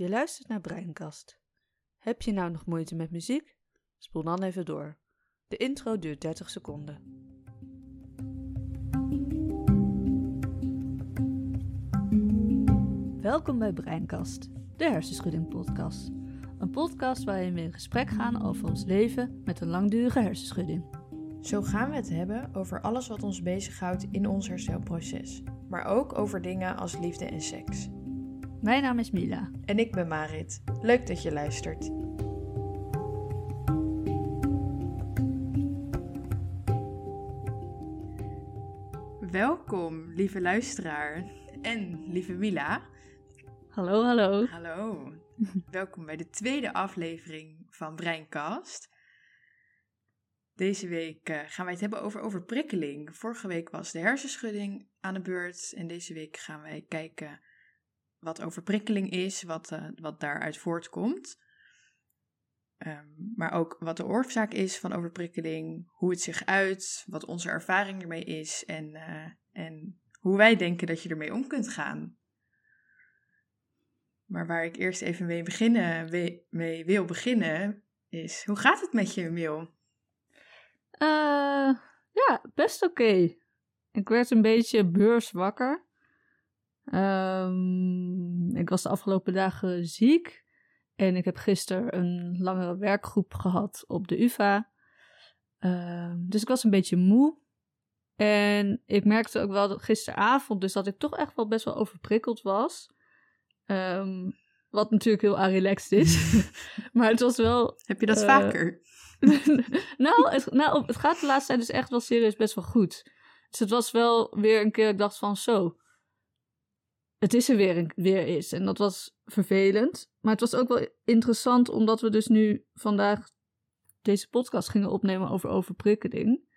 Je luistert naar Breinkast. Heb je nou nog moeite met muziek? Spoel dan even door. De intro duurt 30 seconden. Welkom bij Breinkast, de hersenschudding podcast. Een podcast waarin we in gesprek gaan over ons leven met een langdurige hersenschudding. Zo gaan we het hebben over alles wat ons bezighoudt in ons herstelproces, maar ook over dingen als liefde en seks. Mijn naam is Mila. En ik ben Marit. Leuk dat je luistert. Welkom, lieve luisteraar en lieve Mila. Hallo, hallo. Hallo. Welkom bij de tweede aflevering van Breincast. Deze week eh, gaan wij het hebben over overprikkeling. Vorige week was de hersenschudding aan de beurt en deze week gaan wij kijken wat overprikkeling is, wat, uh, wat daaruit voortkomt. Ehm, maar ook wat de oorzaak is van overprikkeling, hoe het zich uit, wat onze ervaring ermee is en, uh, en hoe wij denken dat je ermee om kunt gaan. Maar waar ik eerst even mee, beginnen, mee wil beginnen is, hoe gaat het met je, Mil? Uh, ja, best oké. Ik werd een beetje beurswakker. Um, ik was de afgelopen dagen ziek. En ik heb gisteren een langere werkgroep gehad op de UvA. Uh, dus ik was een beetje moe. En ik merkte ook wel dat gisteravond, dus dat ik toch echt wel best wel overprikkeld was. Um, wat natuurlijk heel relaxed is. maar het was wel. Heb je dat uh, vaker? nou, het, nou, het gaat de laatste tijd dus echt wel serieus best wel goed. Dus het was wel weer een keer dat ik dacht van zo het is er weer, weer is. En dat was vervelend. Maar het was ook wel interessant, omdat we dus nu vandaag deze podcast gingen opnemen over overprikkeling.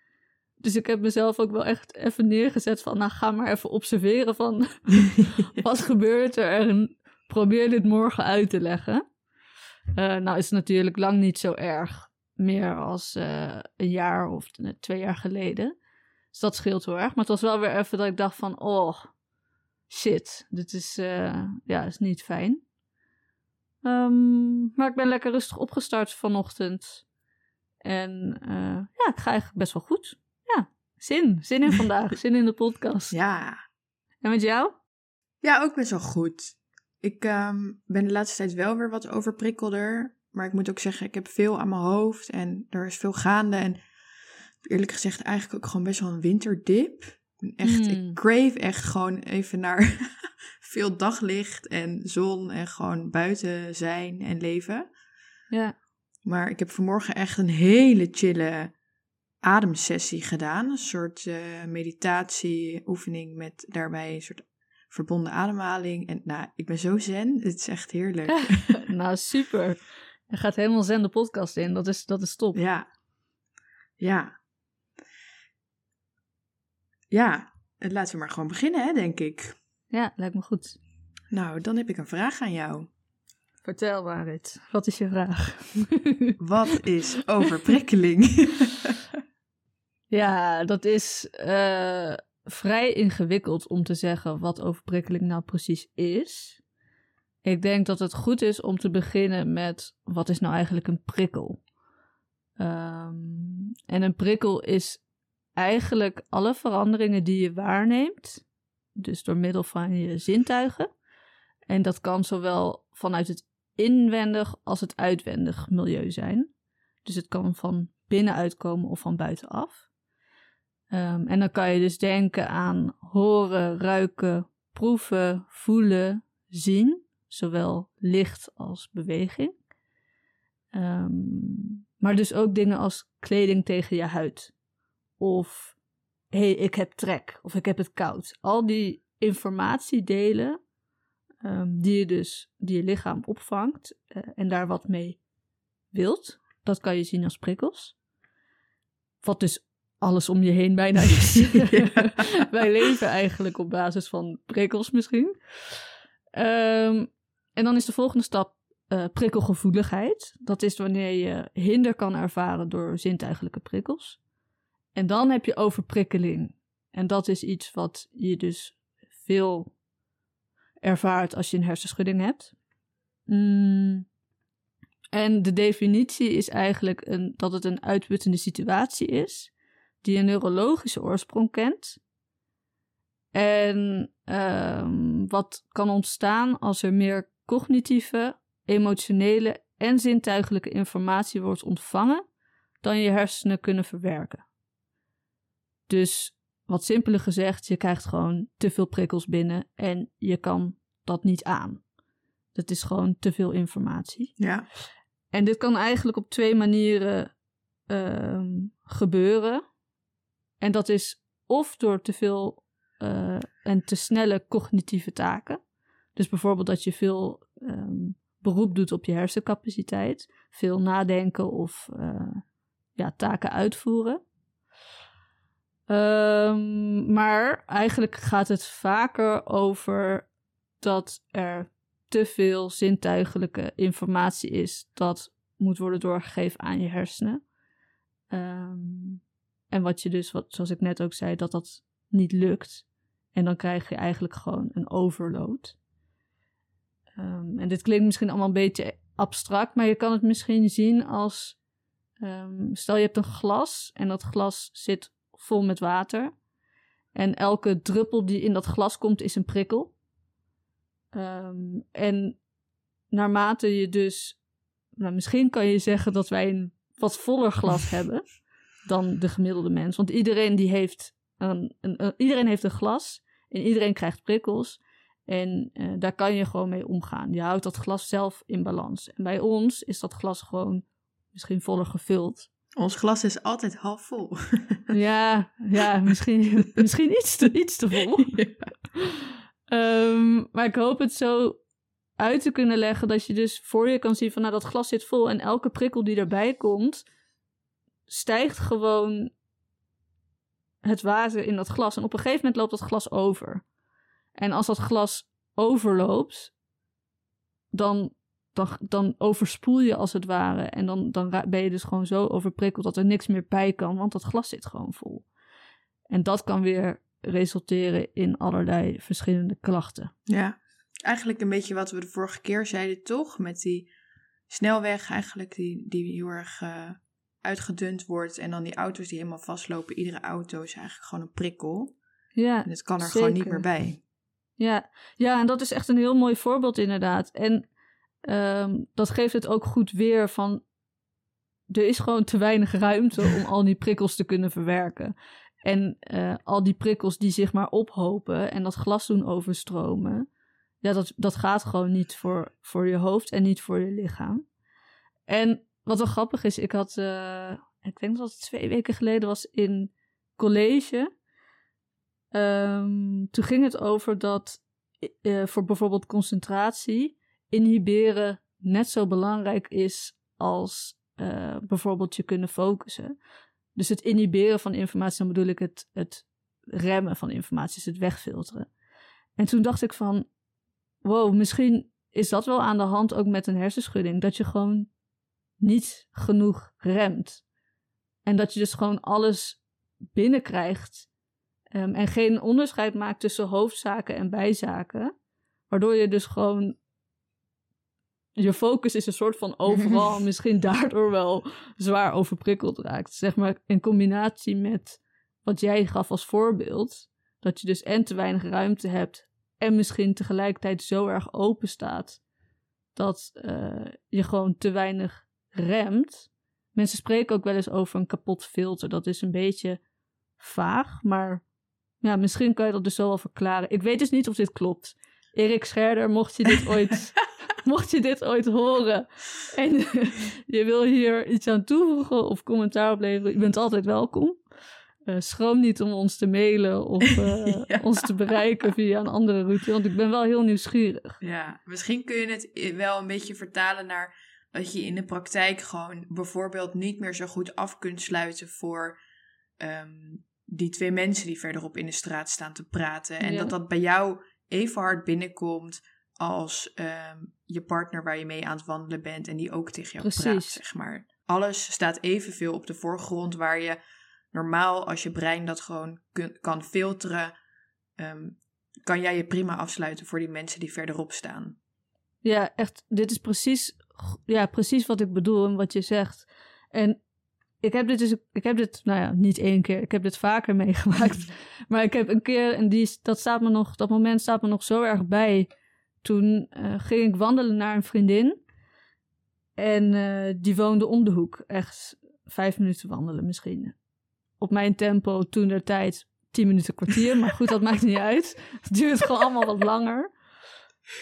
Dus ik heb mezelf ook wel echt even neergezet van, nou ga maar even observeren van, wat gebeurt er en probeer dit morgen uit te leggen. Uh, nou is het natuurlijk lang niet zo erg meer als uh, een jaar of twee jaar geleden. Dus dat scheelt heel erg. Maar het was wel weer even dat ik dacht van, oh, shit, dit is, uh, ja, is niet fijn. Um, maar ik ben lekker rustig opgestart vanochtend. En uh, ja, ik ga eigenlijk best wel goed. Ja, zin. Zin in vandaag. zin in de podcast. Ja. En met jou? Ja, ook best wel goed. Ik um, ben de laatste tijd wel weer wat overprikkelder. Maar ik moet ook zeggen, ik heb veel aan mijn hoofd en er is veel gaande. En eerlijk gezegd eigenlijk ook gewoon best wel een winterdip. Echt, ik Hmm. crave echt gewoon even naar veel daglicht en zon en gewoon buiten zijn en leven. Ja. Maar ik heb vanmorgen echt een hele chille ademsessie gedaan. Een soort uh, meditatieoefening met daarbij een soort verbonden ademhaling. En nou, ik ben zo zen. Het is echt heerlijk. nou, super. Je gaat helemaal zen de podcast in. Dat is, dat is top. Ja. Ja. Ja, laten we maar gewoon beginnen, hè, denk ik. Ja, lijkt me goed. Nou, dan heb ik een vraag aan jou. Vertel Marit, wat is je vraag? wat is overprikkeling? ja, dat is uh, vrij ingewikkeld om te zeggen wat overprikkeling nou precies is. Ik denk dat het goed is om te beginnen met wat is nou eigenlijk een prikkel? Um, en een prikkel is eigenlijk alle veranderingen die je waarneemt, dus door middel van je zintuigen. En dat kan zowel vanuit het inwendig als het uitwendig milieu zijn. Dus het kan van binnenuit komen of van buitenaf. Um, en dan kan je dus denken aan horen, ruiken, proeven, voelen, zien, zowel licht als beweging. Um, maar dus ook dingen als kleding tegen je huid. Of hé, hey, ik heb trek of ik heb het koud. Al die informatiedelen um, die je dus, die je lichaam opvangt uh, en daar wat mee wilt, dat kan je zien als prikkels. Wat dus alles om je heen bijna is. ja. Wij leven eigenlijk op basis van prikkels misschien. Um, en dan is de volgende stap uh, prikkelgevoeligheid. Dat is wanneer je hinder kan ervaren door zintuigelijke prikkels. En dan heb je overprikkeling. En dat is iets wat je dus veel ervaart als je een hersenschudding hebt. Mm. En de definitie is eigenlijk een, dat het een uitputtende situatie is, die een neurologische oorsprong kent. En ehm, wat kan ontstaan als er meer cognitieve, emotionele en zintuigelijke informatie wordt ontvangen dan je hersenen kunnen verwerken. Dus wat simpeler gezegd, je krijgt gewoon te veel prikkels binnen en je kan dat niet aan. Dat is gewoon te veel informatie. Ja. En dit kan eigenlijk op twee manieren ehm, gebeuren. En dat is of door te veel uh, en te snelle cognitieve taken. Dus bijvoorbeeld dat je veel ehm, beroep doet op je hersencapaciteit. Veel nadenken of uh, ja, taken uitvoeren. Um, maar eigenlijk gaat het vaker over dat er te veel zintuigelijke informatie is dat moet worden doorgegeven aan je hersenen. Um, en wat je dus, wat, zoals ik net ook zei, dat dat niet lukt. En dan krijg je eigenlijk gewoon een overload. Um, en dit klinkt misschien allemaal een beetje abstract, maar je kan het misschien zien als stel je hebt een glas en dat glas zit vol met water. En elke druppel die in dat glas komt is een prikkel. Um, en naarmate je dus. Nou, misschien kan je zeggen dat wij een wat voller glas hebben dan de gemiddelde mens. Want iedereen die heeft een, een, iedereen heeft een glas en iedereen krijgt prikkels. En uh, daar kan je gewoon mee omgaan. Je houdt dat glas zelf in balans. En bij ons is dat glas gewoon misschien voller gevuld. Ons glas is altijd half vol. ja, ja misschien, misschien iets, te, iets te vol. Um, maar ik hoop het zo uit te kunnen leggen dat je dus voor je kan zien van nou dat glas zit vol en elke prikkel die erbij komt stijgt gewoon het water in dat glas en op een gegeven moment loopt dat glas over. En als dat glas overloopt, dan dan, dan overspoel je als het ware. En dan, dan ben je dus gewoon zo overprikkeld dat er niks meer bij kan, want dat glas zit gewoon vol. En dat kan weer resulteren in allerlei verschillende klachten. Ja, eigenlijk een beetje wat we de vorige keer zeiden, toch? Met die snelweg eigenlijk, die, die heel erg uh, uitgedund wordt. En dan die auto's die helemaal vastlopen. Iedere auto is eigenlijk gewoon een prikkel. Ja, en het kan er gewoon niet meer bij. Ja. ja, en dat is echt een heel mooi voorbeeld inderdaad. En um, dat geeft het ook goed weer van. Er is gewoon te weinig ruimte om al die prikkels te kunnen verwerken. En uh, al die prikkels die zich maar ophopen en dat glas doen overstromen. Ja, dat, dat gaat gewoon niet voor, voor je hoofd en niet voor je lichaam. En wat wel grappig is, ik had, uh, ik denk dat het twee weken geleden was in college. Um, toen ging het over dat uh, voor bijvoorbeeld concentratie inhiberen net zo belangrijk is als uh, bijvoorbeeld je kunnen focussen. Dus het inhiberen van informatie, dan bedoel ik het, het remmen van informatie, dus het wegfilteren. En toen dacht ik van, wow, misschien is dat wel aan de hand ook met een hersenschudding, dat je gewoon niet genoeg remt. En dat je dus gewoon alles binnenkrijgt um, en geen onderscheid maakt tussen hoofdzaken en bijzaken. Waardoor je dus gewoon je focus is een soort van overal, misschien daardoor wel zwaar overprikkeld raakt. Zeg maar in combinatie met wat jij gaf als voorbeeld, dat je dus en te weinig ruimte hebt en misschien tegelijkertijd zo erg open staat dat uh, je gewoon te weinig remt. Mensen spreken ook wel eens over een kapot filter. Dat is een beetje vaag, maar ja, misschien kan je dat dus zo wel verklaren. Ik weet dus niet of dit klopt. Erik Scherder, mocht je dit ooit mocht je dit ooit horen en je wil hier iets aan toevoegen of commentaar opleveren, je bent altijd welkom. Uh, schroom niet om ons te mailen of uh, ons te bereiken via een andere route, want ik ben wel heel nieuwsgierig. Ja, misschien kun je het wel een beetje vertalen naar dat je in de praktijk gewoon bijvoorbeeld niet meer zo goed af kunt sluiten voor um, die twee mensen die verderop in de straat staan te praten. En ja. dat dat bij jou even hard binnenkomt als um, je partner waar je mee aan het wandelen bent en die ook tegen jou Precies. praat, zeg maar. Alles staat evenveel op de voorgrond waar je normaal, als je brein dat gewoon kun, kan filteren, um, kan jij je prima afsluiten voor die mensen die verderop staan. Ja, echt, dit is precies, ja, precies wat ik bedoel en wat je zegt. En ik heb dit dus, ik heb dit, nou ja, niet één keer, ik heb dit vaker meegemaakt. maar ik heb een keer, en die, dat staat me nog, dat moment staat me nog zo erg bij. Toen uh, ging ik wandelen naar een vriendin. En uh, die woonde om de hoek. Echt vijf minuten wandelen misschien. Op mijn tempo toen der tijd tien minuten kwartier. Maar goed, dat maakt niet uit. Het duurt gewoon allemaal wat langer.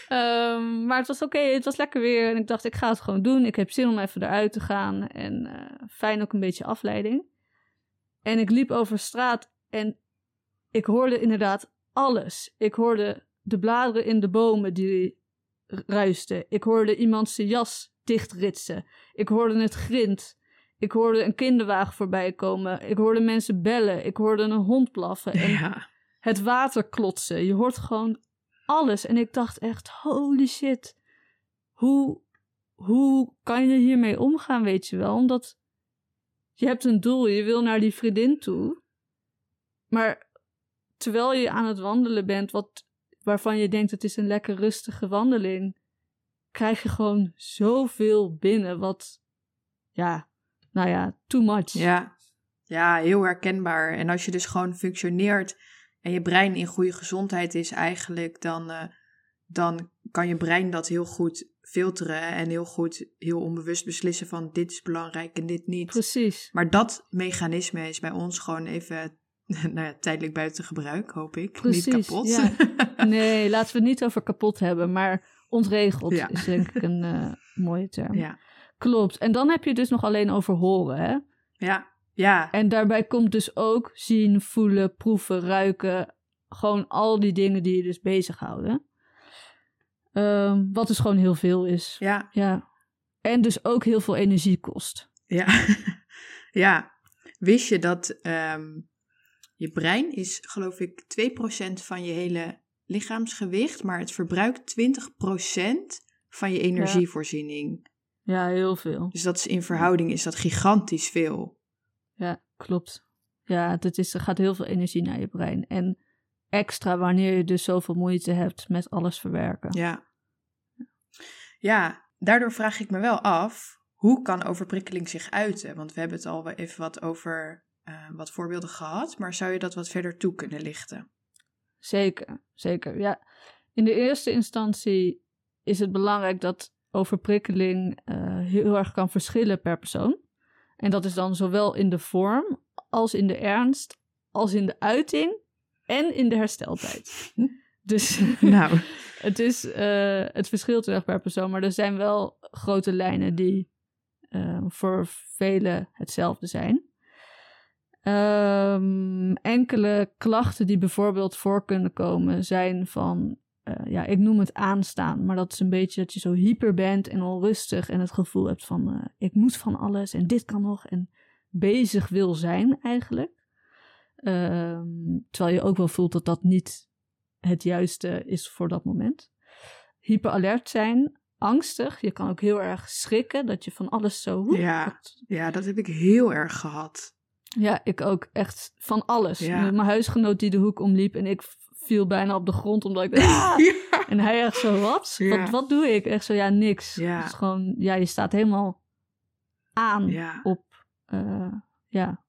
Um, maar het was oké, het was lekker weer. En ik dacht, ik ga het gewoon doen. Ik heb zin om even eruit te gaan. En uh, fijn ook een beetje afleiding. En ik liep over straat en ik hoorde inderdaad alles. Ik hoorde de bladeren in de bomen die ruisten. Ik hoorde iemand zijn jas dichtritsen. Ik hoorde het grind. Ik hoorde een kinderwagen voorbij komen. Ik hoorde mensen bellen. Ik hoorde een hond blaffen. En Ja. het water klotsen. Je hoort gewoon alles. En ik dacht echt, holy shit. Hoe, hoe kan je hiermee omgaan, weet je wel? Omdat je hebt een doel, je wil naar die vriendin toe. Maar terwijl je aan het wandelen bent, wat, waarvan je denkt het is een lekker rustige wandeling, krijg je gewoon zoveel binnen wat, ja, nou ja, too much. Ja. ja, heel herkenbaar. En als je dus gewoon functioneert en je brein in goede gezondheid is eigenlijk, dan, uh, dan kan je brein dat heel goed filteren en heel goed, heel onbewust beslissen van dit is belangrijk en dit niet. Precies. Maar dat mechanisme is bij ons gewoon even nou ja, tijdelijk buiten gebruik, hoop ik. Precies, niet kapot. Ja. Nee, laten we het niet over kapot hebben, maar ontregeld ja. is denk ik een uh, mooie term. Ja. Klopt. En dan heb je dus nog alleen over horen, hè? Ja, ja. En daarbij komt dus ook zien, voelen, proeven, ruiken. Gewoon al die dingen die je dus bezighouden. Um, wat dus gewoon heel veel is. Ja. ja. En dus ook heel veel energie kost. Ja. ja. Wist je dat um, je brein is, geloof ik, 2% van je hele lichaamsgewicht, maar het verbruikt 20% van je energievoorziening. Ja. ja, heel veel. Dus dat is in verhouding is dat gigantisch veel. Ja, klopt. Ja, dat is, er gaat heel veel energie naar je brein. En extra wanneer je dus zoveel moeite hebt met alles verwerken. Ja. Ja, daardoor vraag ik me wel af, hoe kan overprikkeling zich uiten? Want we hebben het al even wat over uh, wat voorbeelden gehad, maar zou je dat wat verder toe kunnen lichten? Zeker, zeker. Ja, in de eerste instantie is het belangrijk dat overprikkeling uh, heel erg kan verschillen per persoon. En dat is dan zowel in de vorm als in de ernst, als in de uiting en in de hersteltijd. Dus nou. het, is, uh, het verschilt heel erg per persoon, maar er zijn wel grote lijnen die uh, voor velen hetzelfde zijn. Um, enkele klachten die bijvoorbeeld voor kunnen komen zijn van, uh, ja, ik noem het aanstaan, maar dat is een beetje dat je zo hyper bent en onrustig en het gevoel hebt van, uh, ik moet van alles en dit kan nog en bezig wil zijn eigenlijk. Um, terwijl je ook wel voelt dat dat niet het juiste is voor dat moment. Hyperalert zijn, angstig. Je kan ook heel erg schrikken, dat je van alles zo... Woe, ja, dat... ja, dat heb ik heel erg gehad. Ja, ik ook echt van alles. Ja. Mijn huisgenoot die de hoek omliep en ik viel bijna op de grond omdat ik... Ah! ja. En hij echt zo, wat? Ja. wat? Wat doe ik? Echt zo, ja, niks. Ja. Gewoon, ja, je staat helemaal aan op, uh, ja...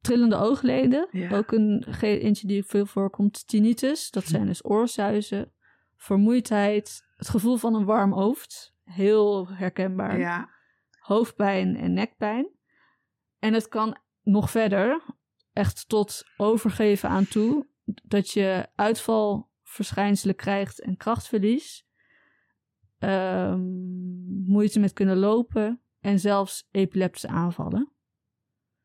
Trillende oogleden, ook een eentje die veel voorkomt. Tinnitus, dat zijn dus oorzuizen. Vermoeidheid, het gevoel van een warm hoofd, heel herkenbaar. Ja. Hoofdpijn en nekpijn. En het kan nog verder, echt tot overgeven aan toe, dat je uitvalverschijnselen krijgt en krachtverlies. Um, moeite met kunnen lopen en zelfs epileptische aanvallen.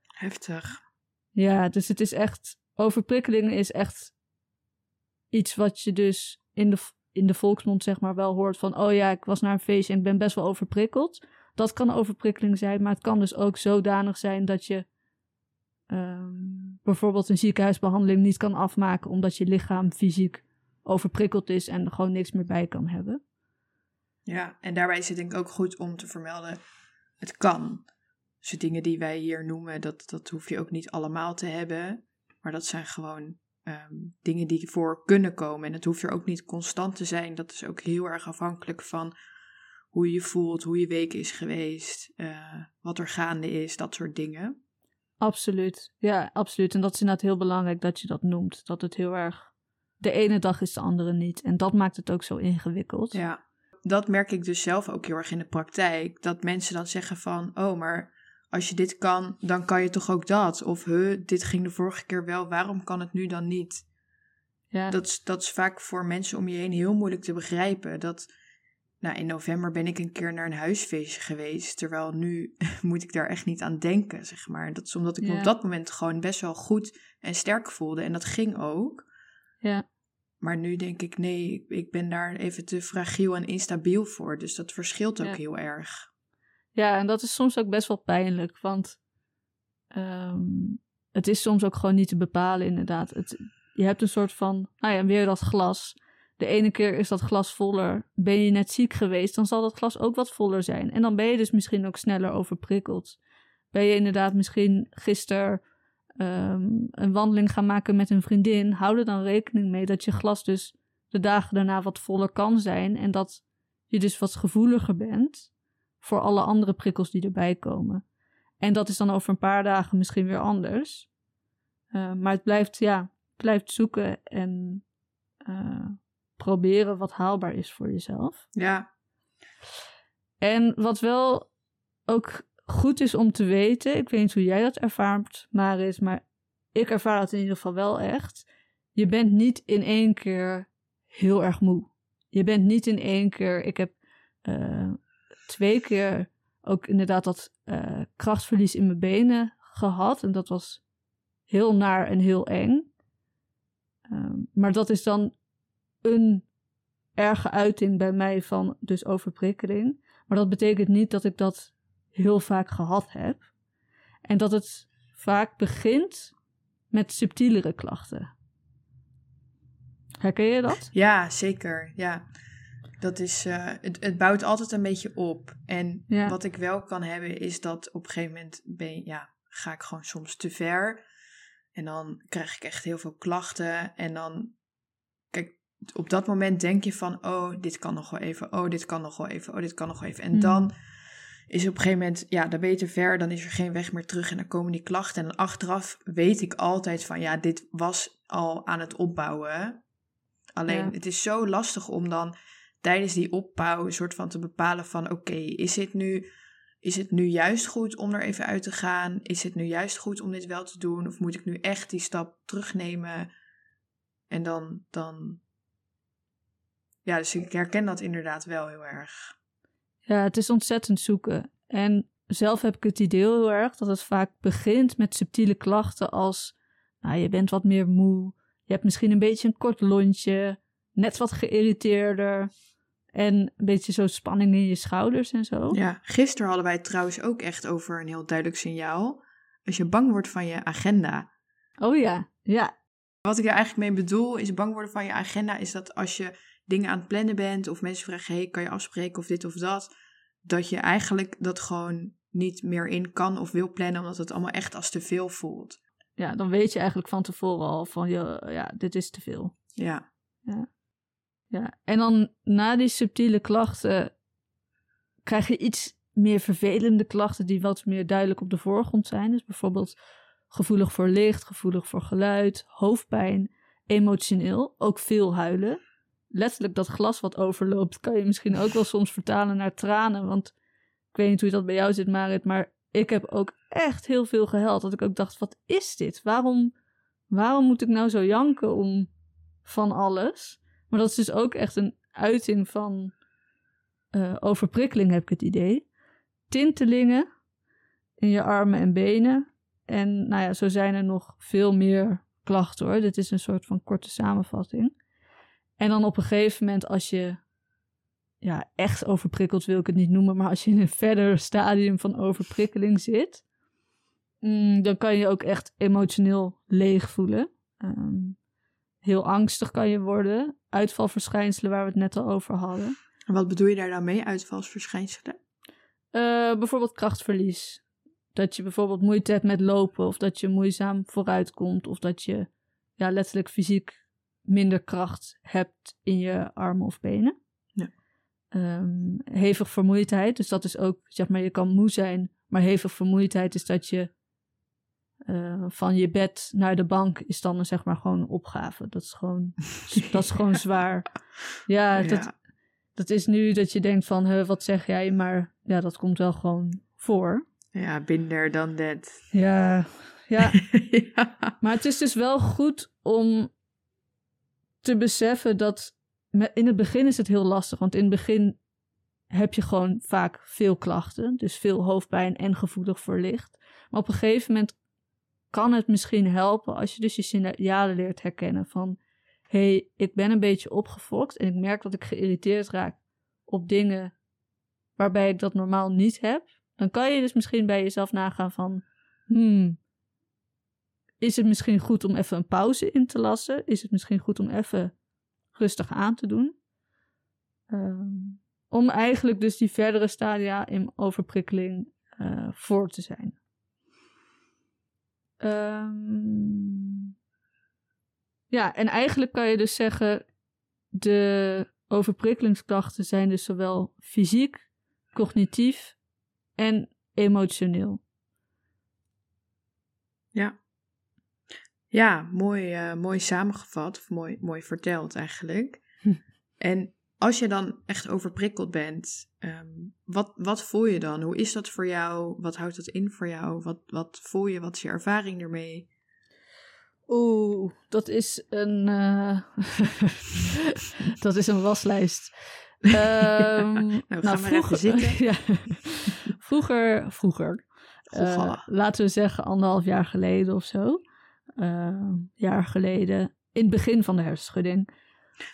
Heftig. Ja, dus het is echt. Overprikkeling is echt iets wat je dus in de, in de volksmond zeg maar wel hoort van. Oh ja, ik was naar een feestje en ik ben best wel overprikkeld. Dat kan overprikkeling zijn, maar het kan dus ook zodanig zijn dat je um, bijvoorbeeld een ziekenhuisbehandeling niet kan afmaken omdat je lichaam fysiek overprikkeld is en er gewoon niks meer bij kan hebben. Ja, en daarbij is het denk ik ook goed om te vermelden: het kan. Dus de dingen die wij hier noemen, dat, dat hoef je ook niet allemaal te hebben. Maar dat zijn gewoon ehm, dingen die voor kunnen komen. En het hoeft er ook niet constant te zijn. Dat is ook heel erg afhankelijk van hoe je je voelt, hoe je week is geweest, uh, wat er gaande is, dat soort dingen. Absoluut, ja, absoluut. En dat is inderdaad heel belangrijk dat je dat noemt. Dat het heel erg. De ene dag is de andere niet. En dat maakt het ook zo ingewikkeld. Ja, dat merk ik dus zelf ook heel erg in de praktijk. Dat mensen dan zeggen van, oh, maar als je dit kan, dan kan je toch ook dat? Of, huh, dit ging de vorige keer wel, waarom kan het nu dan niet? Ja. Dat, dat is vaak voor mensen om je heen heel moeilijk te begrijpen. Dat, nou, in november ben ik een keer naar een huisfeestje geweest, terwijl nu moet ik daar echt niet aan denken, zeg maar. Dat is omdat ik me op dat moment gewoon best wel goed en sterk voelde en dat ging ook. Ja. Maar nu denk ik, nee, ik ben daar even te fragiel en instabiel voor. Dus dat verschilt ook heel erg. Ja, en dat is soms ook best wel pijnlijk, want ehm, het is soms ook gewoon niet te bepalen, inderdaad. Het, je hebt een soort van, nou ja, weer dat glas. De ene keer is dat glas voller. Ben je net ziek geweest, dan zal dat glas ook wat voller zijn. En dan ben je dus misschien ook sneller overprikkeld. Ben je inderdaad misschien gisteren ehm, een wandeling gaan maken met een vriendin, hou er dan rekening mee dat je glas dus de dagen daarna wat voller kan zijn. En dat je dus wat gevoeliger bent voor alle andere prikkels die erbij komen. En dat is dan over een paar dagen misschien weer anders. Uh, maar het blijft, ja, blijft zoeken en uh, proberen wat haalbaar is voor jezelf. Ja. En wat wel ook goed is om te weten, ik weet niet hoe jij dat ervaart, Maris, maar ik ervaar het in ieder geval wel echt. Je bent niet in één keer heel erg moe. Je bent niet in één keer, ik heb uh, twee keer ook inderdaad dat uh, krachtverlies in mijn benen gehad. En dat was heel naar en heel eng. Um, maar dat is dan een erge uiting bij mij van dus overprikkeling. Maar dat betekent niet dat ik dat heel vaak gehad heb. En dat het vaak begint met subtielere klachten. Herken je dat? Ja, zeker. Ja dat is, uh, het, het bouwt altijd een beetje op. En wat ik wel kan hebben, is dat op een gegeven moment ben, ja, ga ik gewoon soms te ver. En dan krijg ik echt heel veel klachten. En dan, op dat moment denk je van, oh, dit kan nog wel even. Oh, dit kan nog wel even. Oh, dit kan nog wel even. En hmm. dan is op een gegeven moment, ja, dan ben je te ver. Dan is er geen weg meer terug. En dan komen die klachten. En achteraf weet ik altijd van, ja, dit was al aan het opbouwen. Alleen, het is zo lastig om dan tijdens die opbouw een soort van te bepalen van oké, is het nu is het nu juist goed om er even uit te gaan? Is het nu juist goed om dit wel te doen? Of moet ik nu echt die stap terugnemen? En dan, dan. Ja, dus ik herken dat inderdaad wel heel erg. Ja, het is ontzettend zoeken. En zelf heb ik het idee heel erg dat het vaak begint met subtiele klachten als. Nou, je bent wat meer moe. Je hebt misschien een beetje een kort lontje. Net wat geïrriteerder. En een beetje zo spanning in je schouders en zo. Ja, gisteren hadden wij het trouwens ook echt over een heel duidelijk signaal. Als je bang wordt van je agenda. Oh ja, ja. Wat ik er eigenlijk mee bedoel is bang worden van je agenda is dat als je dingen aan het plannen bent of mensen vragen, hey, kan je afspreken of dit of dat, dat je eigenlijk dat gewoon niet meer in kan of wil plannen omdat het allemaal echt als te veel voelt. Ja, dan weet je eigenlijk van tevoren al van, ja, dit is te veel. Ja. Ja. Ja, en dan na die subtiele klachten krijg je iets meer vervelende klachten die wat meer duidelijk op de voorgrond zijn. Dus bijvoorbeeld gevoelig voor licht, gevoelig voor geluid, hoofdpijn, emotioneel, ook veel huilen. Letterlijk dat glas wat overloopt kan je misschien ook wel soms vertalen naar tranen. Want ik weet niet hoe dat bij jou zit, Marit, maar ik heb ook echt heel veel gehuild. Dat ik ook dacht, wat is dit? Waarom, waarom moet ik nou zo janken om van alles? Maar dat is dus ook echt een uiting van uh, overprikkeling, heb ik het idee. Tintelingen in je armen en benen. En nou ja, zo zijn er nog veel meer klachten hoor. Dit is een soort van korte samenvatting. En dan op een gegeven moment, als je ja, echt overprikkeld wil ik het niet noemen, maar als je in een verder stadium van overprikkeling zit, mm, dan kan je ook echt emotioneel leeg voelen. Um, Heel angstig kan je worden. Uitvalverschijnselen waar we het net al over hadden. En wat bedoel je daar dan mee, uitvalsverschijnselen? Uh, bijvoorbeeld krachtverlies. Dat je bijvoorbeeld moeite hebt met lopen, of dat je moeizaam vooruit komt, of dat je ja, letterlijk fysiek minder kracht hebt in je armen of benen. Ja. Ehm, hevig vermoeidheid, dus dat is ook, zeg maar, je kan moe zijn, maar hevig vermoeidheid is dat je eh, van je bed naar de bank is dan zeg maar gewoon een opgave. Dat is gewoon, dat is gewoon zwaar. Ja, Ja. Dat, dat is nu dat je denkt van, huh, wat zeg jij? Maar ja, dat komt wel gewoon voor. Ja, binder dan dat. Ja, ja. ja. Maar het is dus wel goed om te beseffen dat in het begin is het heel lastig. Want in het begin heb je gewoon vaak veel klachten. Dus veel hoofdpijn en gevoelig voor licht. Maar op een gegeven moment kan het misschien helpen als je dus je signalen leert herkennen van... Hé, hey, ik ben een beetje opgefokt en ik merk dat ik geïrriteerd raak op dingen waarbij ik dat normaal niet heb. Dan kan je dus misschien bij jezelf nagaan van... Hmm, is het misschien goed om even een pauze in te lassen? Is het misschien goed om even rustig aan te doen? Ehm, om eigenlijk dus die verdere stadia in overprikkeling eh, voor te zijn. Ehm, ja, en eigenlijk kan je dus zeggen: de overprikkelingsklachten zijn dus zowel fysiek, cognitief en emotioneel. Ja. Ja, mooi, eh, mooi samengevat, of mooi, mooi verteld eigenlijk. Hm. En als je dan echt overprikkeld bent, ehm, wat, wat voel je dan? Hoe is dat voor jou? Wat houdt dat in voor jou? Wat, wat voel je? Wat is je ervaring ermee? Oeh, dat is een. eh, dat is een waslijst. Ehm, Nou, ga maar even zitten. ja, vroeger, vroeger. eh, laten we zeggen anderhalf jaar geleden of zo. Eh, jaar geleden. In het begin van de hersenschudding.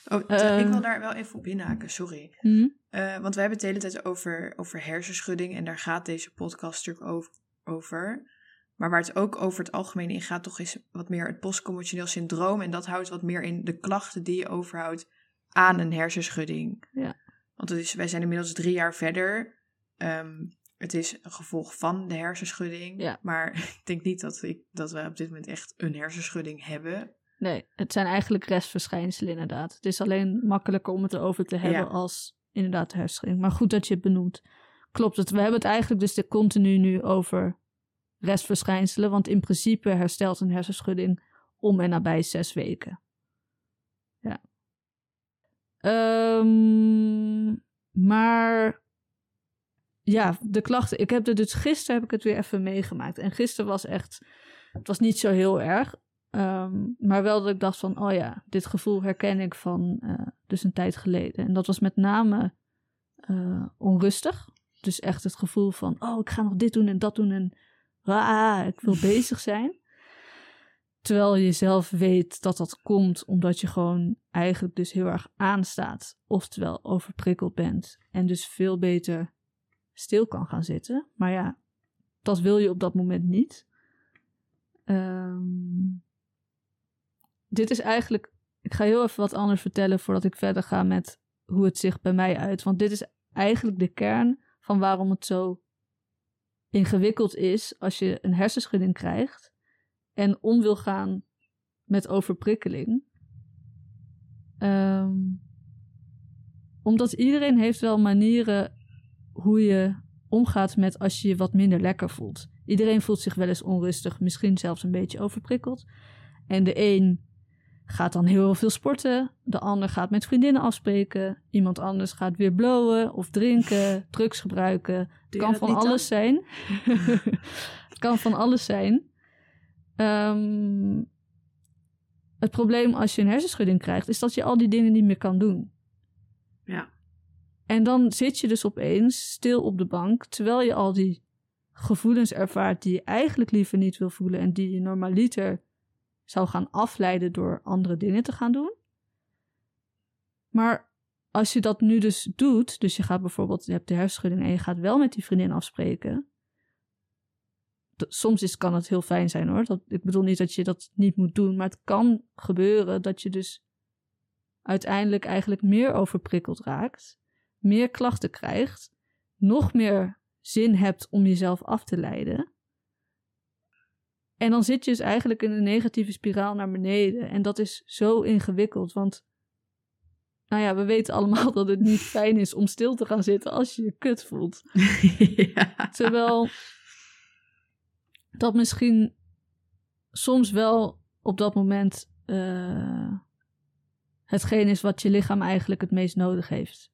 oh, ik wil daar wel even op inhaken, sorry. Hm? Eh, want we hebben het de hele tijd over, over hersenschudding en daar gaat deze podcast natuurlijk over. Maar waar het ook over het algemeen in gaat, toch is wat meer het postcommotioneel syndroom. En dat houdt wat meer in de klachten die je overhoudt aan een hersenschudding. Ja. Want het is, wij zijn inmiddels drie jaar verder. Ehm, het is een gevolg van de hersenschudding. Ja. Maar ik denk niet dat, ik, dat we op dit moment echt een hersenschudding hebben. Nee, het zijn eigenlijk restverschijnselen inderdaad. Het is alleen makkelijker om het erover te hebben Ja. als inderdaad de hersenschudding. Maar goed dat je het benoemt. Klopt het. We hebben het eigenlijk dus de continu nu over restverschijnselen. Want in principe herstelt een hersenschudding om en nabij zes weken. Ja. Ehm, maar ja, de klachten. Ik heb er dus gisteren heb ik het weer even meegemaakt. En gisteren was echt. Het was niet zo heel erg. Ehm, maar wel dat ik dacht van, oh ja, dit gevoel herken ik van eh, dus een tijd geleden. En dat was met name eh, onrustig. Dus echt het gevoel van, oh, ik ga nog dit doen en dat doen en ah, ik wil bezig zijn. Terwijl je zelf weet dat dat komt omdat je gewoon eigenlijk dus heel erg aanstaat. Oftewel overprikkeld bent. En dus veel beter stil kan gaan zitten. Maar ja, dat wil je op dat moment niet. Ehm, dit is eigenlijk. Ik ga heel even wat anders vertellen voordat ik verder ga met hoe het zich bij mij uit. Want dit is eigenlijk de kern van waarom het zo ingewikkeld is als je een hersenschudding krijgt en om wil gaan met overprikkeling. Ehm, omdat iedereen heeft wel manieren hoe je omgaat met als je je wat minder lekker voelt. Iedereen voelt zich wel eens onrustig, misschien zelfs een beetje overprikkeld. En de een gaat dan heel veel sporten, de ander gaat met vriendinnen afspreken, iemand anders gaat weer blowen of drinken, drugs gebruiken. Het Doe kan van dan? alles zijn. het kan van alles zijn. Het probleem als je een hersenschudding krijgt, is dat je al die dingen niet meer kan doen. Ja. En dan zit je dus opeens stil op de bank, terwijl je al die gevoelens ervaart die je eigenlijk liever niet wil voelen en die je normaliter zou gaan afleiden door andere dingen te gaan doen. Maar als je dat nu dus doet, dus je gaat bijvoorbeeld, je hebt de hersenschudding en je gaat wel met die vriendin afspreken. Soms is, kan het heel fijn zijn hoor. Dat, ik bedoel niet dat je dat niet moet doen, maar het kan gebeuren dat je dus uiteindelijk eigenlijk meer overprikkeld raakt, meer klachten krijgt, nog meer zin hebt om jezelf af te leiden. En dan zit je dus eigenlijk in een negatieve spiraal naar beneden. En dat is zo ingewikkeld, want nou ja, we weten allemaal dat het niet fijn is om stil te gaan zitten als je je kut voelt. ja. Terwijl dat misschien soms wel op dat moment uh, hetgeen is wat je lichaam eigenlijk het meest nodig heeft.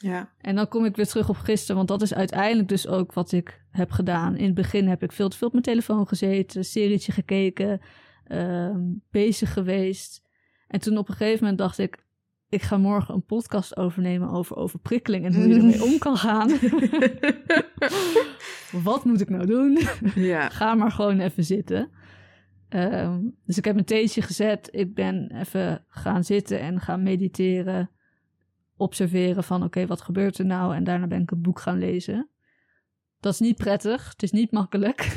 Ja. En dan kom ik weer terug op gisteren, want dat is uiteindelijk dus ook wat ik heb gedaan. In het begin heb ik veel te veel op mijn telefoon gezeten, serietje gekeken, uh, bezig geweest. En toen op een gegeven moment dacht ik, ik ga morgen een podcast overnemen over overprikkeling en hoe je ermee om kan gaan. Wat moet ik nou doen? Ja. Ga maar gewoon even zitten. Um, dus ik heb een theetje gezet. Ik ben even gaan zitten en gaan mediteren. Observeren van oké, wat gebeurt er nou? En daarna ben ik een boek gaan lezen. Dat is niet prettig. Het is niet makkelijk.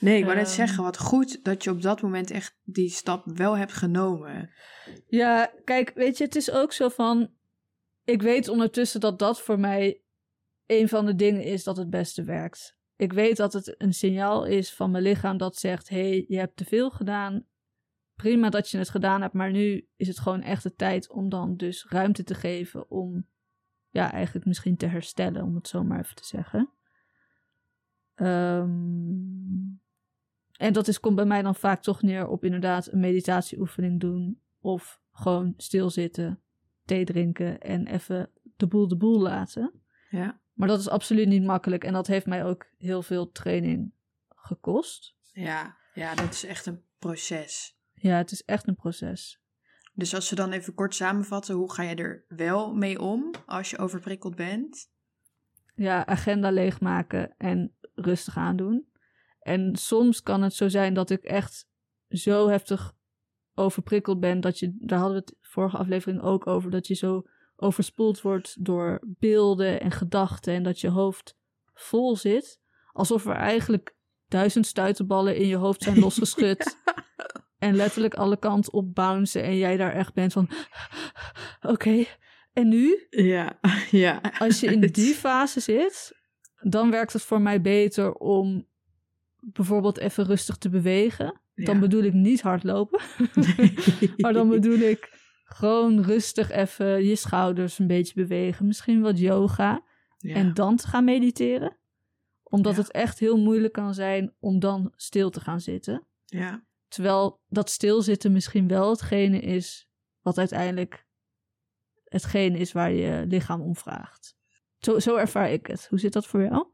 Nee, ik wou net Ehm. zeggen, wat goed dat je op dat moment echt die stap wel hebt genomen. Ja, kijk, weet je, het is ook zo van. Ik weet ondertussen dat dat voor mij een van de dingen is dat het beste werkt. Ik weet dat het een signaal is van mijn lichaam dat zegt: hé, hey, je hebt te veel gedaan. Prima dat je het gedaan hebt, maar nu is het gewoon echt de tijd om dan dus ruimte te geven om, ja, eigenlijk misschien te herstellen, om het zo maar even te zeggen. Ehm, en dat is, komt bij mij dan vaak toch neer op inderdaad een meditatieoefening doen. Of gewoon stilzitten, thee drinken en even de boel de boel laten. Ja. Maar dat is absoluut niet makkelijk en dat heeft mij ook heel veel training gekost. Ja, ja, dat is echt een proces. Ja, het is echt een proces. Dus als we dan even kort samenvatten, hoe ga je er wel mee om als je overprikkeld bent? Ja, agenda leegmaken en rustig aandoen. En soms kan het zo zijn dat ik echt zo heftig overprikkeld ben dat je, daar hadden we het vorige aflevering ook over, dat je zo overspoeld wordt door beelden en gedachten en dat je hoofd vol zit. Alsof er eigenlijk duizend stuitenballen in je hoofd zijn losgeschud. En letterlijk alle kanten op bouncen en jij daar echt bent van, oké, en nu? Ja, ja. Als je in die fase zit, dan werkt het voor mij beter om bijvoorbeeld even rustig te bewegen. Dan Ja. bedoel ik niet hardlopen, maar dan bedoel ik gewoon rustig even je schouders een beetje bewegen. Misschien wat yoga Ja. en dan te gaan mediteren. Omdat Ja. het echt heel moeilijk kan zijn om dan stil te gaan zitten. ja. Terwijl dat stilzitten misschien wel hetgene is wat uiteindelijk hetgene is waar je lichaam om vraagt. Zo, zo ervaar ik het. Hoe zit dat voor jou?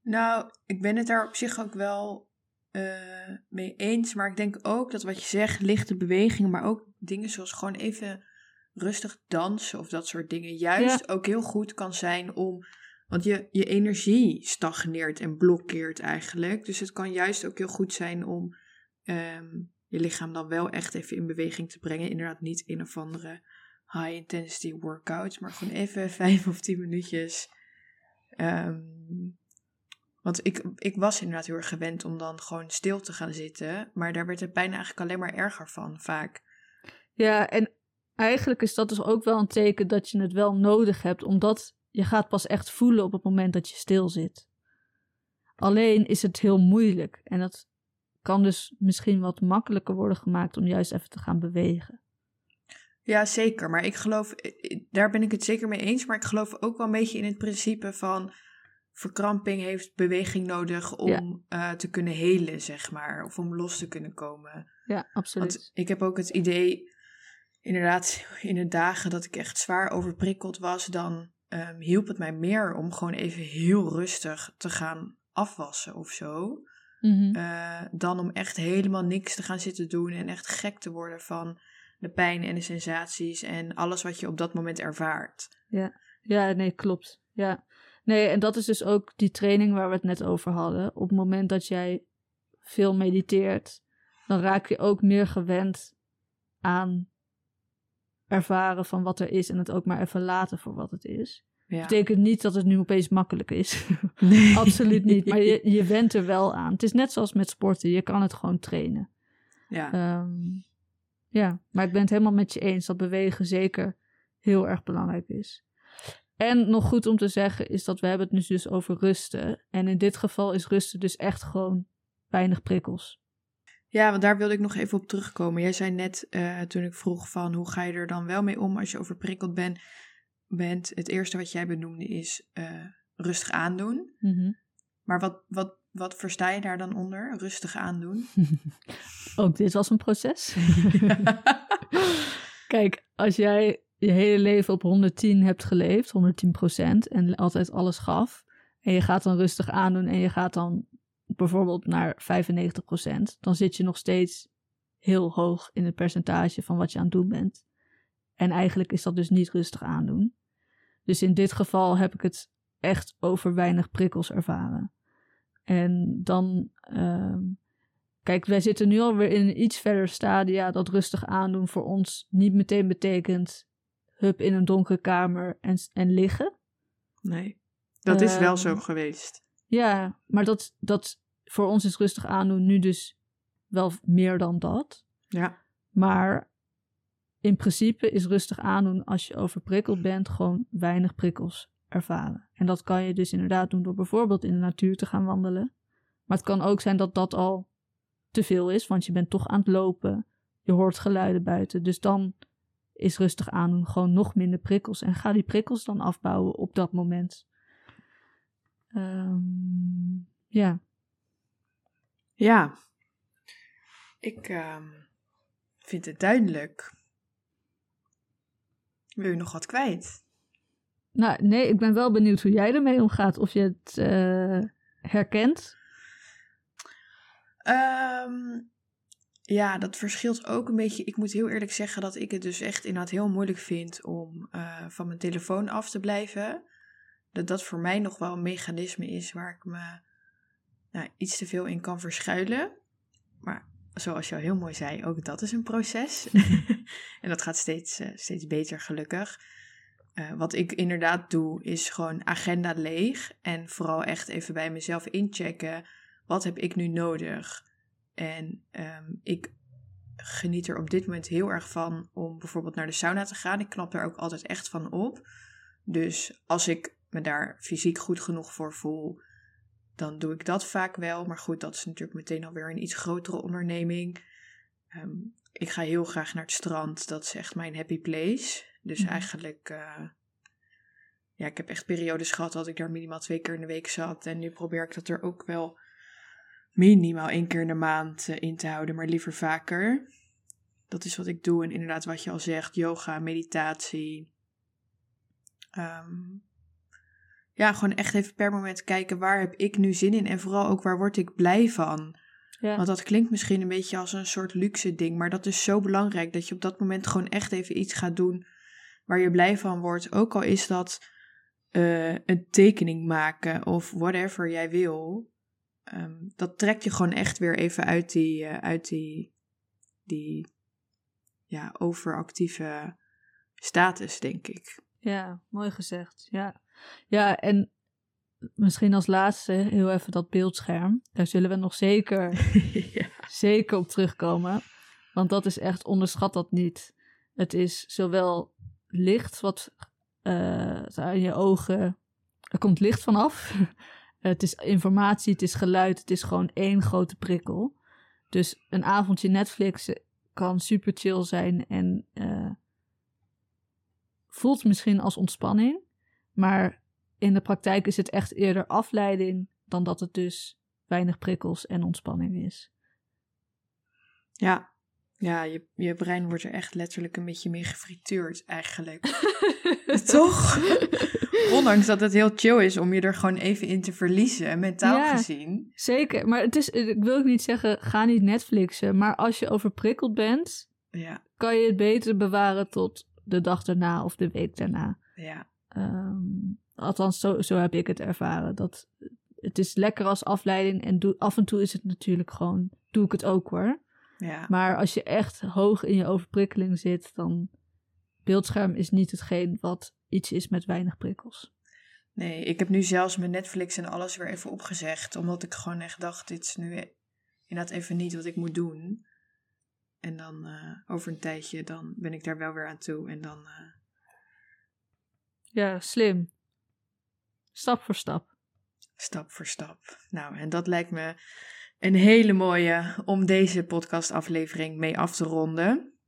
Nou, ik ben het daar op zich ook wel eh, mee eens. Maar ik denk ook dat wat je zegt, lichte bewegingen, maar ook dingen zoals gewoon even rustig dansen of dat soort dingen, juist ook heel goed kan zijn om. Want je, je energie stagneert en blokkeert eigenlijk. Dus het kan juist ook heel goed zijn om ehm, je lichaam dan wel echt even in beweging te brengen. Inderdaad, niet in of andere high intensity workouts, maar gewoon even vijf of tien minuutjes. Ehm, want ik, ik was inderdaad heel erg gewend om dan gewoon stil te gaan zitten. Maar daar werd het bijna eigenlijk alleen maar erger van, vaak. Ja, en eigenlijk is dat dus ook wel een teken dat je het wel nodig hebt, omdat je gaat pas echt voelen op het moment dat je stil zit. Alleen is het heel moeilijk en dat kan dus misschien wat makkelijker worden gemaakt om juist even te gaan bewegen. Ja, zeker. Maar ik geloof, daar ben ik het zeker mee eens. Maar ik geloof ook wel een beetje in het principe van verkramping heeft beweging nodig om eh, te kunnen helen, zeg maar. Of om los te kunnen komen. Ja, absoluut. Want ik heb ook het idee, inderdaad, in de dagen dat ik echt zwaar overprikkeld was, dan ehm, hielp het mij meer om gewoon even heel rustig te gaan afwassen of zo. Eh, dan om echt helemaal niks te gaan zitten doen en echt gek te worden van de pijn en de sensaties en alles wat je op dat moment ervaart. Ja, nee, klopt. Ja. Nee, en dat is dus ook die training waar we het net over hadden. Op het moment dat jij veel mediteert, dan raak je ook meer gewend aan ervaren van wat er is en het ook maar even laten voor wat het is. Ja. Betekent niet dat het nu opeens makkelijk is. Nee. Absoluut niet. Maar je, je went er wel aan. Het is net zoals met sporten. Je kan het gewoon trainen. Ja. Ehm, ja, maar ik ben het helemaal met je eens dat bewegen zeker heel erg belangrijk is. En nog goed om te zeggen is dat we hebben het nu dus over rusten. En in dit geval is rusten dus echt gewoon weinig prikkels. Ja, want daar wilde ik nog even op terugkomen. Jij zei net uh, toen ik vroeg van hoe ga je er dan wel mee om als je overprikkeld ben, bent. Het eerste wat jij benoemde is uh, rustig aandoen. Mm Maar wat, wat, wat versta je daar dan onder? Rustig aandoen? Ook dit was een proces. Kijk, als jij je hele leven op 110 hebt geleefd, 110 procent, en altijd alles gaf, en je gaat dan rustig aandoen en je gaat dan bijvoorbeeld naar 95 procent, dan zit je nog steeds heel hoog in het percentage van wat je aan het doen bent. En eigenlijk is dat dus niet rustig aandoen. Dus in dit geval heb ik het echt over weinig prikkels ervaren. En dan, uh, kijk, wij zitten nu alweer in een iets verder stadia dat rustig aandoen voor ons niet meteen betekent hup in een donkere kamer en, en liggen. Nee, dat is wel zo Ehm, geweest. Ja, maar dat, dat voor ons is rustig aandoen nu dus wel meer dan dat. Ja, Maar in principe is rustig aandoen als je overprikkeld bent, gewoon weinig prikkels ervaren. En dat kan je dus inderdaad doen door bijvoorbeeld in de natuur te gaan wandelen. Maar het kan ook zijn dat dat al te veel is, want je bent toch aan het lopen. Je hoort geluiden buiten. Dus dan is rustig aandoen gewoon nog minder prikkels. En ga die prikkels dan afbouwen op dat moment. Ehm, ja. ja. Ik ehm, vind het duidelijk. Wil je nog wat kwijt? Nou, nee, ik ben wel benieuwd hoe jij ermee omgaat. Of je het eh, herkent. Ehm, ja, dat verschilt ook een beetje. Ik moet heel eerlijk zeggen dat ik het dus echt inderdaad heel moeilijk vind om eh, van mijn telefoon af te blijven. Dat dat voor mij nog wel een mechanisme is waar ik me nou, iets te veel in kan verschuilen. Maar zoals je al heel mooi zei, ook dat is een proces. en dat gaat steeds, eh, steeds beter, gelukkig. Eh, wat ik inderdaad doe, is gewoon agenda leeg. En vooral echt even bij mezelf inchecken. Wat heb ik nu nodig? En ehm, ik geniet er op dit moment heel erg van om bijvoorbeeld naar de sauna te gaan. Ik knap er ook altijd echt van op. Dus als ik me daar fysiek goed genoeg voor voel, dan doe ik dat vaak wel. Maar goed, dat is natuurlijk meteen alweer een iets grotere onderneming. Ehm, ik ga heel graag naar het strand. Dat is echt mijn happy place. Dus Mhm. eigenlijk, eh, ja, ik heb echt periodes gehad dat ik daar minimaal twee keer in de week zat. En nu probeer ik dat er ook wel minimaal één keer in de maand eh, in te houden, maar liever vaker. Dat is wat ik doe. En inderdaad, wat je al zegt, yoga, meditatie. Ehm, ja, gewoon echt even per moment kijken waar heb ik nu zin in en vooral ook waar word ik blij van. Ja. Want dat klinkt misschien een beetje als een soort luxe ding, maar dat is zo belangrijk dat je op dat moment gewoon echt even iets gaat doen waar je blij van wordt. Ook al is dat eh, een tekening maken of whatever jij wil. Ehm, dat trekt je gewoon echt weer even uit die, eh, uit die, die ja, overactieve status, denk ik. Ja, mooi gezegd. Ja. Ja, en misschien als laatste heel even dat beeldscherm. Daar zullen we nog zeker, ja. zeker op terugkomen. Want dat is echt, onderschat dat niet. Het is zowel licht wat eh, aan je ogen... Er komt licht vanaf. het is informatie, het is geluid, het is gewoon één grote prikkel. Dus een avondje Netflixen kan super chill zijn en eh, voelt misschien als ontspanning. Maar in de praktijk is het echt eerder afleiding dan dat het dus weinig prikkels en ontspanning is. Ja, ja je, je brein wordt er echt letterlijk een beetje mee gefrituurd eigenlijk. Toch? Ondanks dat het heel chill is om je er gewoon even in te verliezen, mentaal Ja. gezien. Zeker, maar het is, ik wil ook niet zeggen, ga niet Netflixen. Maar als je overprikkeld bent, Ja, kan je het beter bewaren tot de dag daarna of de week daarna. ja, Ehm, althans, zo, zo heb ik het ervaren. Dat, het is lekker als afleiding en doe, af en toe is het natuurlijk gewoon, doe ik het ook hoor. ja. Maar als je echt hoog in je overprikkeling zit, dan beeldscherm is niet hetgeen wat iets is met weinig prikkels. Nee, ik heb nu zelfs mijn Netflix en alles weer even opgezegd. Omdat ik gewoon echt dacht, dit is nu inderdaad even niet wat ik moet doen. En dan eh, over een tijdje, dan ben ik daar wel weer aan toe. En dan, eh, Ja, slim. Stap voor stap. stap voor stap. Nou, en dat lijkt me een hele mooie om deze podcastaflevering mee af te ronden.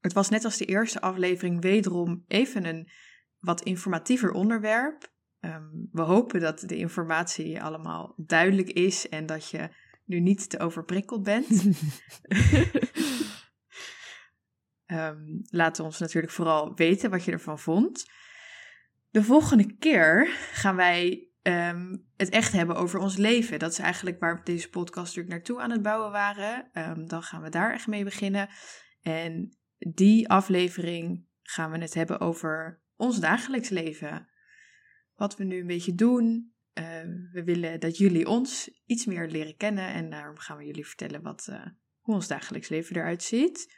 Het was net als de eerste aflevering wederom even een wat informatiever onderwerp. Ehm, we hopen dat de informatie allemaal duidelijk is en dat je nu niet te overprikkeld bent. um, laat ons natuurlijk vooral weten wat je ervan vond. De volgende keer gaan wij um, het echt hebben over ons leven. Dat is eigenlijk waar we deze podcast natuurlijk naartoe aan het bouwen waren. dan gaan we daar echt mee beginnen. En die aflevering gaan we het hebben over ons dagelijks leven. Wat we nu een beetje doen. Uh, we willen dat jullie ons iets meer leren kennen en daarom gaan we jullie vertellen wat, uh, hoe ons dagelijks leven eruit ziet.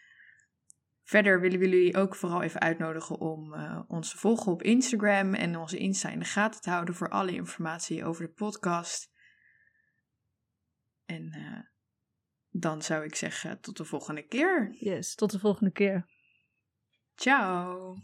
Verder willen we jullie ook vooral even uitnodigen om uh, ons te volgen op Instagram en onze Insta in de gaten te houden voor alle informatie over de podcast. En dan zou ik zeggen tot de volgende keer. Yes, tot de volgende keer. Ciao.